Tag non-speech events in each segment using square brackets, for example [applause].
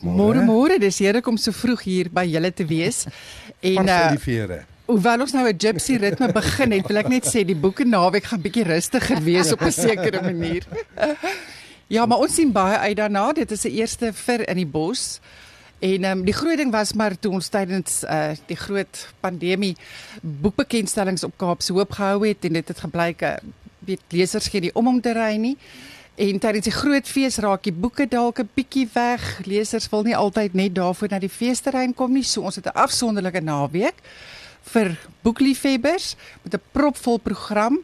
Môre môre, dis heerlik om so vroeg hier by julle te wees. [laughs] En uh Hoewel ons nou 'n gypsy ritme [laughs] begin het, wil ek net sê die boeke naweek gaan bietjie rustiger wees op 'n sekere manier. Ja, maar ons sien baie uit daarna. Dit is 'n eerste vir in die bos. En ehm um, die groot ding was maar toe ons tydens uh die groot pandemie boekbekendstellings op Kaapse Hoop gehou het en dit het gebleik uh, weet lesers gee nie om om te ry nie. En tydens die groot fees raak die boeke dalk 'n bietjie weg. Lesers wil nie altyd net daarvoor na die feesterrein kom nie. So ons het 'n afsonderlike naweek vir boekliefhebbers met 'n propvol program.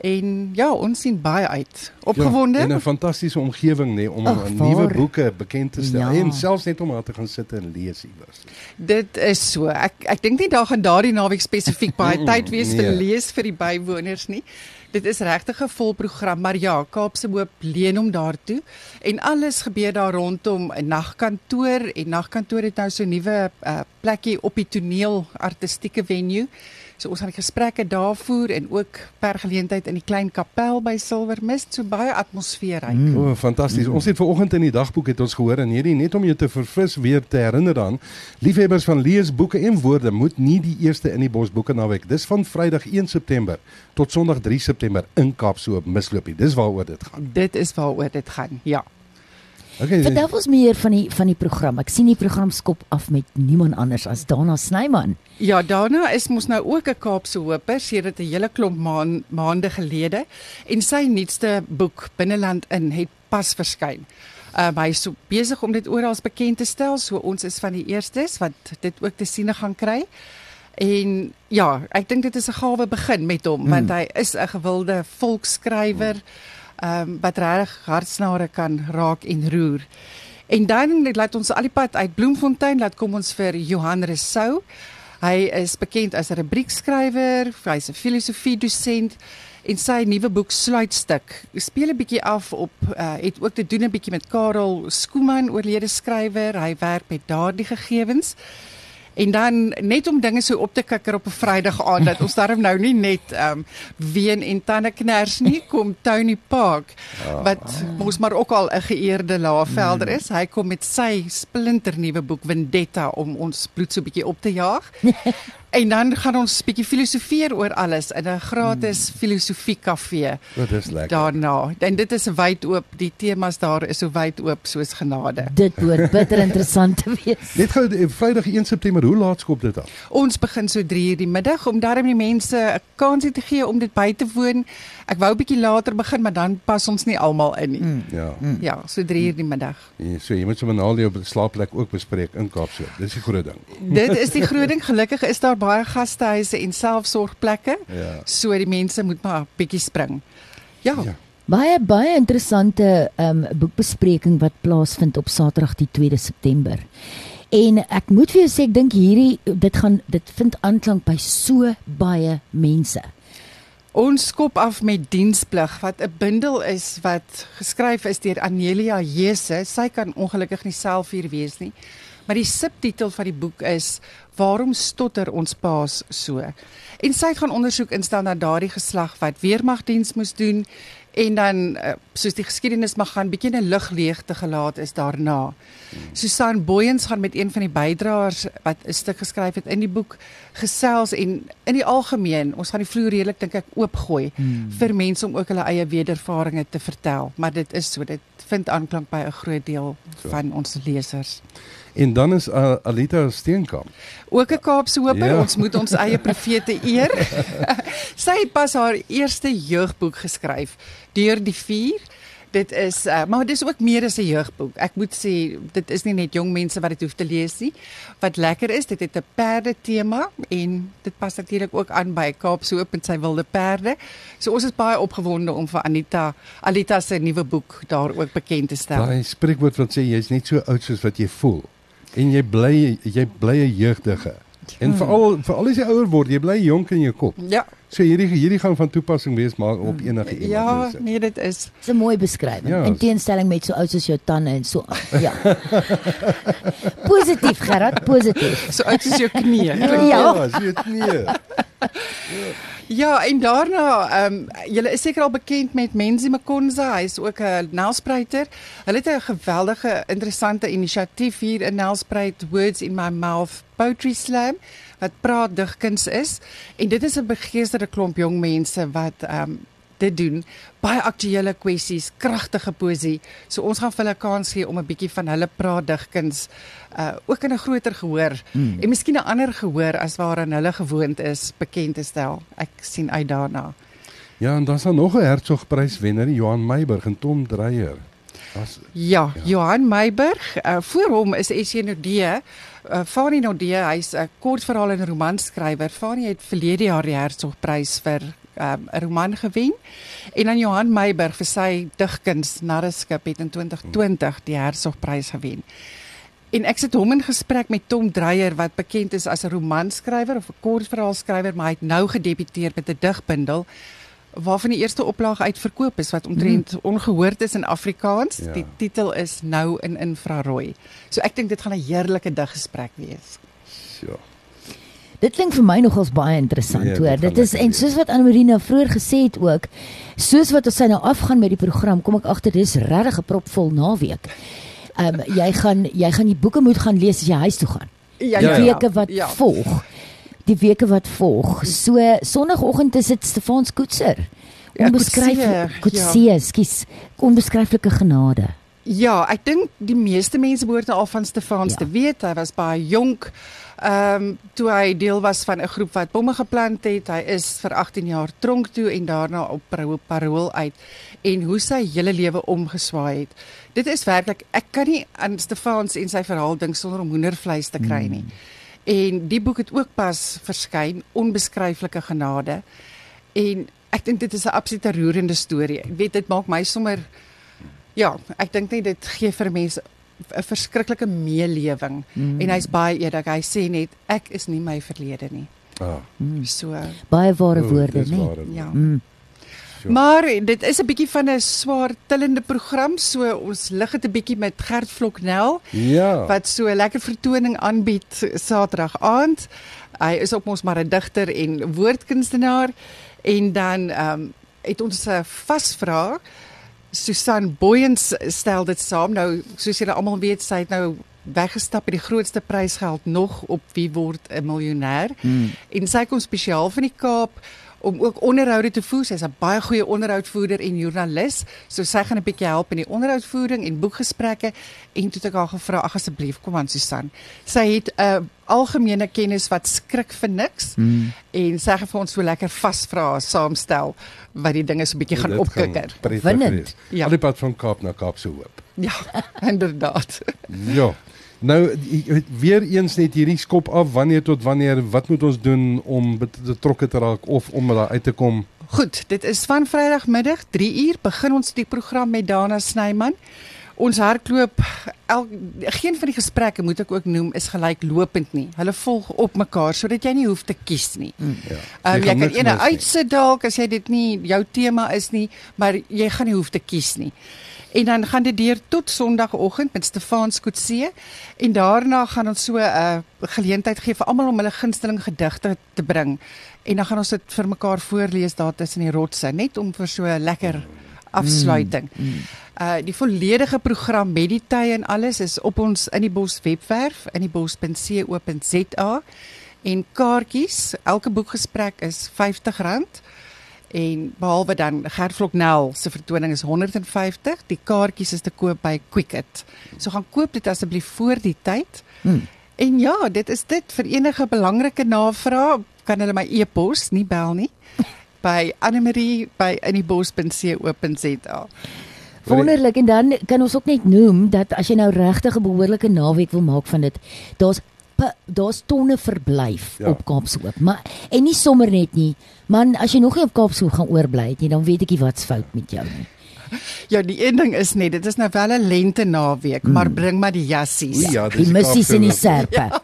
En ja, ons sien baie uit. Opgewonde. Ja, en 'n fantastiese omgewing nê nee, om Ach, nuwe boeke bekend te stel ja. en selfs net om daar te gaan sit en lees iewers. Dit is so. Ek ek dink nie daar gaan daardie naweek spesifiek baie tyd wees nee. vir lees vir die bywoners nie. Dit is regtig 'n vol program, maar ja, Kaapse Hoop leen hom daartoe en alles gebeur daar rondom 'n nagkantoor en nagkantoor het nou so 'n nuwe uh, plekkie op die toneel artistieke venue. So ons gaan gesprekke daar voer en ook per geleentheid in die klein kapel by Silvermist, so baie atmosfeer hy. Mm. O, oh, fantasties. Mm. Ons het ver oggend in die dagboek het ons gehoor en hierdie net om jou te verfris weer te herinner aan liefhebbers van leesboeke en woorde moet nie die eerste in die bosboeke naweek. Dis van Vrydag 1 September tot Sondag 3 September in Kaapstad misloop. Dis waaroor dit gaan. Dit is waaroor dit gaan. Ja. Okay, Vertel ons meer van die van die program. Ek sien die program skop af met niemand anders as Dana Snyman. Ja, Dana is mos nou ook 'n Kaapse hoper sedert 'n hele klomp maan, maande gelede en sy nuutste boek Binneland in het pas verskyn. Um, hy is so besig om dit oral bekend te stel, so ons is van die eerstes wat dit ook te sien gaan kry. En ja, ek dink dit is 'n gawe begin met hom mm. want hy is 'n gewilde volksskrywer. Mm ehm um, wat regtig hartsnare kan raak en roer. En dan laat ons al die pad uit Bloemfontein laat kom ons vir Johan Resou. Hy is bekend as 'n rubriekskrywer, hy's 'n filosofie dosent en sy nuwe boek Sluitstuk speel 'n bietjie af op uh, het ook te doen 'n bietjie met Karel Skooman oorlede skrywer. Hy werk met daardie gegevens. En dan net om dinge so op te kikker op 'n Vrydag aand dat ons daarom nou nie net ehm um, ween en tande kners nie kom Tony Park ah. wat mos maar ook al 'n geëerde laafvelder is. Hy kom met sy splinternuwe boek Vendetta om ons bloed so 'n bietjie op te jaag. [laughs] En dan gaan ons 'n bietjie filosofeer oor alles in 'n gratis hmm. filosofie kafee. Dit is lekker. Daarna. En dit is wyd oop. Die temas daar is so wyd oop soos genade. Dit behoort bitter interessant te [laughs] wees. Net gou eh, Vrydag 1 September, hoe laat skop dit af? Ons begin so 3:00 die middag om daarmee die mense 'n kans te gee om dit by te woon. Ek wou bietjie later begin, maar dan pas ons nie almal in nie. Mm. Ja. Mm. Ja, so 3:00 die middag. Ja, so jy moet sommer na die slaapplek ook bespreek in Kaapstad. Dis die groot ding. Dit is die groot ding. Gelukkig is daar baie gastehuise en selfsorgplekke. Ja. So die mense moet maar 'n bietjie spring. Ja. ja. Baie baie interessante ehm um, boekbespreking wat plaasvind op Saterdag die 2de September. En ek moet vir jou sê ek dink hierdie dit gaan dit vind aanklank by so baie mense. Ons skop af met diensplig wat 'n bundel is wat geskryf is deur Anelia Jese. Sy kan ongelukkig nie self hier wees nie. Maar die subtitel van die boek is Waarom stotter ons paas so? En sy gaan ondersoek instel na daardie geslag wat weermagdiens moes doen en dan eh, soos die geskiedenis mag gaan bietjie 'n lig leegte gelaat is daarna. Susan Booyens gaan met een van die bydraers wat 'n stuk geskryf het in die boek gesels en in die algemeen, ons gaan die vloer redelik dink ek oopgooi hmm. vir mense om ook hulle eie wedervarings te vertel, maar dit is so dit vind aanklank by 'n groot deel so. van ons lesers. En dan is uh, Alita Steenkamp. Ook 'n Kaapse hoper, ja. ons moet ons eie profete eer. [laughs] Sy het pas haar eerste jeugboek geskryf, Deur die vuur. Dit is uh, maar dis ook meer as 'n jeugboek. Ek moet sê dit is nie net jong mense wat dit hoef te lees nie. Wat lekker is, dit het 'n perde tema en dit pas natuurlik ook aan by Kaapse hoop en sy wilde perde. So ons is baie opgewonde om vir Anita Alita se nuwe boek daar ook bekend te stel. Daai spreekwoord wat sê jy's net so oud soos wat jy voel en jy bly jy bly 'n jeugdige. En hmm. veral veral as jy ouer word, jy bly jonk in jou kop. Ja. So hierdie hierdie gaan van toepassing wees maar op enige iemand. Ja, nee, dit is 'n mooi beskrywing. Ja, in teenstelling met so oud soos jou tande en so. Ja. [laughs] positief, Gerard, positief. So oud soos jou knie. ja, ja, so jou knie. Ja. [laughs] Ja, en daarna, ehm um, julle is seker al bekend met Menzi Makonza, hy's ook 'n nelspruiter. Hulle het 'n geweldige interessante inisiatief hier in Nelspruit Words in My Mouth Poetry Slam wat praat digkuns is en dit is 'n begeesterde klomp jong mense wat ehm um, dit doen. Baie aktuelle kwessies, kragtige poesie. So ons gaan vir hulle kans gee om 'n bietjie van hulle praat digkuns uh ook in 'n groter gehoor hmm. en miskien 'n ander gehoor as waaraan hulle gewoond is bekend te stel. Ek sien uit daarna. Ja, en dan is daar nog 'n Hertzogprys wenner, Johan Meiburg en Tom Dreyer. As Ja, ja. Johan Meiburg, uh, voor hom is Nodee. Uh, Fanie Nodee, hy's 'n kortverhaal en romanskrywer. Fanie het verlede jaar die Hertzogprys vir um, 'n roman gewen en dan Johan Meiburg vir sy digkuns Narreskip het in 2020 die Hertzogprys gewen. En ek sit hom in gesprek met Tom Dreyer wat bekend is as 'n romanskrywer of 'n kortverhaalskrywer, maar hy het nou gedebuteer met 'n digbundel waarvan die eerste oplaag uitverkoop is wat omtrent mm. ongehoord is in Afrikaans. Ja. Die titel is Nou in infrarooi. So ek dink dit gaan 'n heerlike diggesprek wees. Ja. Dit klink vir my nogals baie interessant ja, hoor. Dit is en soos wat Anmarina vroeër gesê het ook, soos wat ons sy nou afgaan met die program, kom ek agter dis regtig 'n propvol naweek. Ehm um, jy gaan jy gaan die boeke moet gaan lees as jy huis toe gaan. Ja, die ja, weke wat ja. volg. Die weke wat volg. So sonoggend is dit Stefans Koetser. Onbeskryflik Koetsie, ja. skus. Onbeskryflike genade. Ja, ek dink die meeste mense behoort al van Stefans ja. te weet. Hy was baie jonk. Ehm um, toe hy deel was van 'n groep wat bomme geplant het. Hy is vir 18 jaar tronk toe en daarna op parool uit en hoe sy hele lewe omgeswaai het. Dit is werklik ek kan nie aan Stefans en sy verhaal dink sonder om hoendervleis te kry nie. Mm. En die boek het ook pas verskyn, onbeskryflike genade. En ek dink dit is 'n absolute roerende storie. Ek weet dit maak my sommer ja, ek dink net dit gee vir mense 'n verskriklike meelewing mm. en hy's baie eerlik. Hy sê net ek is nie my verlede nie. Ah. Mm. So baie ware woorde, nee. Ja. Mm. Maar dit is 'n bietjie van 'n swaar tillende program, so ons lig dit 'n bietjie met Gert Vloknel. Ja. Wat so 'n lekker vertoning aanbied Saterdag aand. Hy is op ons maar 'n digter en woordkunstenaar en dan ehm um, het ons 'n vasvraag. Susan Boyens stel dit saam. Nou soos julle almal weet, sy het nou weggestap met die grootste prysgeld nog op wie word 'n miljonair. Hmm. En sy kom spesiaal van die Kaap om ook onderhoude te voer. Sy's 'n baie goeie onderhoudvoerder en joernalis. So sy gaan 'n bietjie help in die onderhoudvoering en boekgesprekke en toe het ek haar gevra, "Ag asseblief, kom aan Susan." Sy het 'n uh, algemene kennis wat skrik vir niks hmm. en sy gaan vir ons so lekker vasvra saamstel wat die dinge so 'n bietjie gaan opkikker. Winnend. Ja. Al die pad van Kaap na Kaap se hoop. Ja, [laughs] inderdaad. ja. Nou weer eens net hierdie skop af wanneer tot wanneer wat moet ons doen om betrokke te raak of om daar uit te kom? Goed, dit is van Vrydagmiddag 3 uur begin ons die program met Dana Snyman. Ons hardloop el, geen van die gesprekke moet ek ook noem is gelyklopend nie. Hulle volg op mekaar sodat jy nie hoef te kies nie. Mm, ja. Um, jy kan ene uitsit dalk as jy dit nie jou tema is nie, maar jy gaan nie hoef te kies nie. En dan gaan dit deur tot Sondagoggend met Stefan Skotse en daarna gaan ons so 'n uh, geleentheid gee vir almal om hulle gunsteling gedigte te bring. En dan gaan ons dit vir mekaar voorlees daar tussen die rotse net om vir so 'n lekker afsluiting. Mm, mm. Uh die volledige program met die tye en alles is op ons in die bos webwerf in die bos.co.za en kaartjies elke boekgesprek is R50 en behalwe dan Gert Vloknel se vertoning is 150 die kaartjies is te koop by Quicket. So gaan koop dit asseblief voor die tyd. Hmm. en ja dit is dit. Vir enige belangrike navrae kan hulle my e-pos nie bel nie [laughs] by Annelie by inniebos.co.za Wonderlik. En dan kan ons ook net noem dat as jy nou regtig 'n behoorlike naweek wil maak van dit daar's daar's tonne verblyf ja. op Kaapshoop maar en nie sommer net nie Man, as jy nog nie op Kaapshoek gaan oorbly het nie, dan weet ek nie wat's fout met jou nie. [laughs] Ja, die een ding is net, dit is nou wel 'n lente naweek, mm. maar bring maar die jassies. Ja, die missies en die serpe. Ja.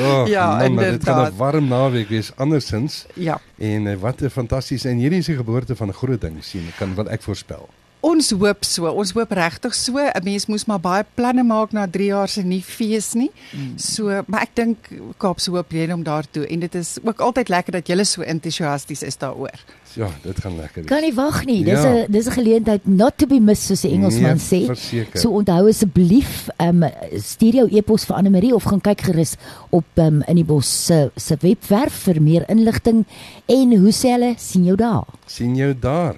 Oh, [laughs] ja, man, inderdaad. Dit gaan 'n warm naweek wees andersins. Ja. En uh, wat 'n fantasties en hierdie is die geboorte van 'n groot ding sien, kan wat ek voorspel. Ons hoop so. Ons hoop regtig so. 'n Mens moes maar baie planne maak na 3 jaar se nie fees nie. So, maar ek dink Kaapse Hoop lê om daartoe en dit is ook altyd lekker dat julle so entoesiasties is daaroor. Ja, dit gaan lekker wees. Kan nie wag nie. Dis Ja. 'n dis 'n geleentheid not to be missed soos die Engelsman Nee, sê. verseker. So onthou asseblief, ehm um, stuur jou e-pos vir Anne Marie of gaan kyk gerus op ehm um, in die bos se se webwerf vir meer inligting en hoe sê hulle sien jou daar. sien jou daar.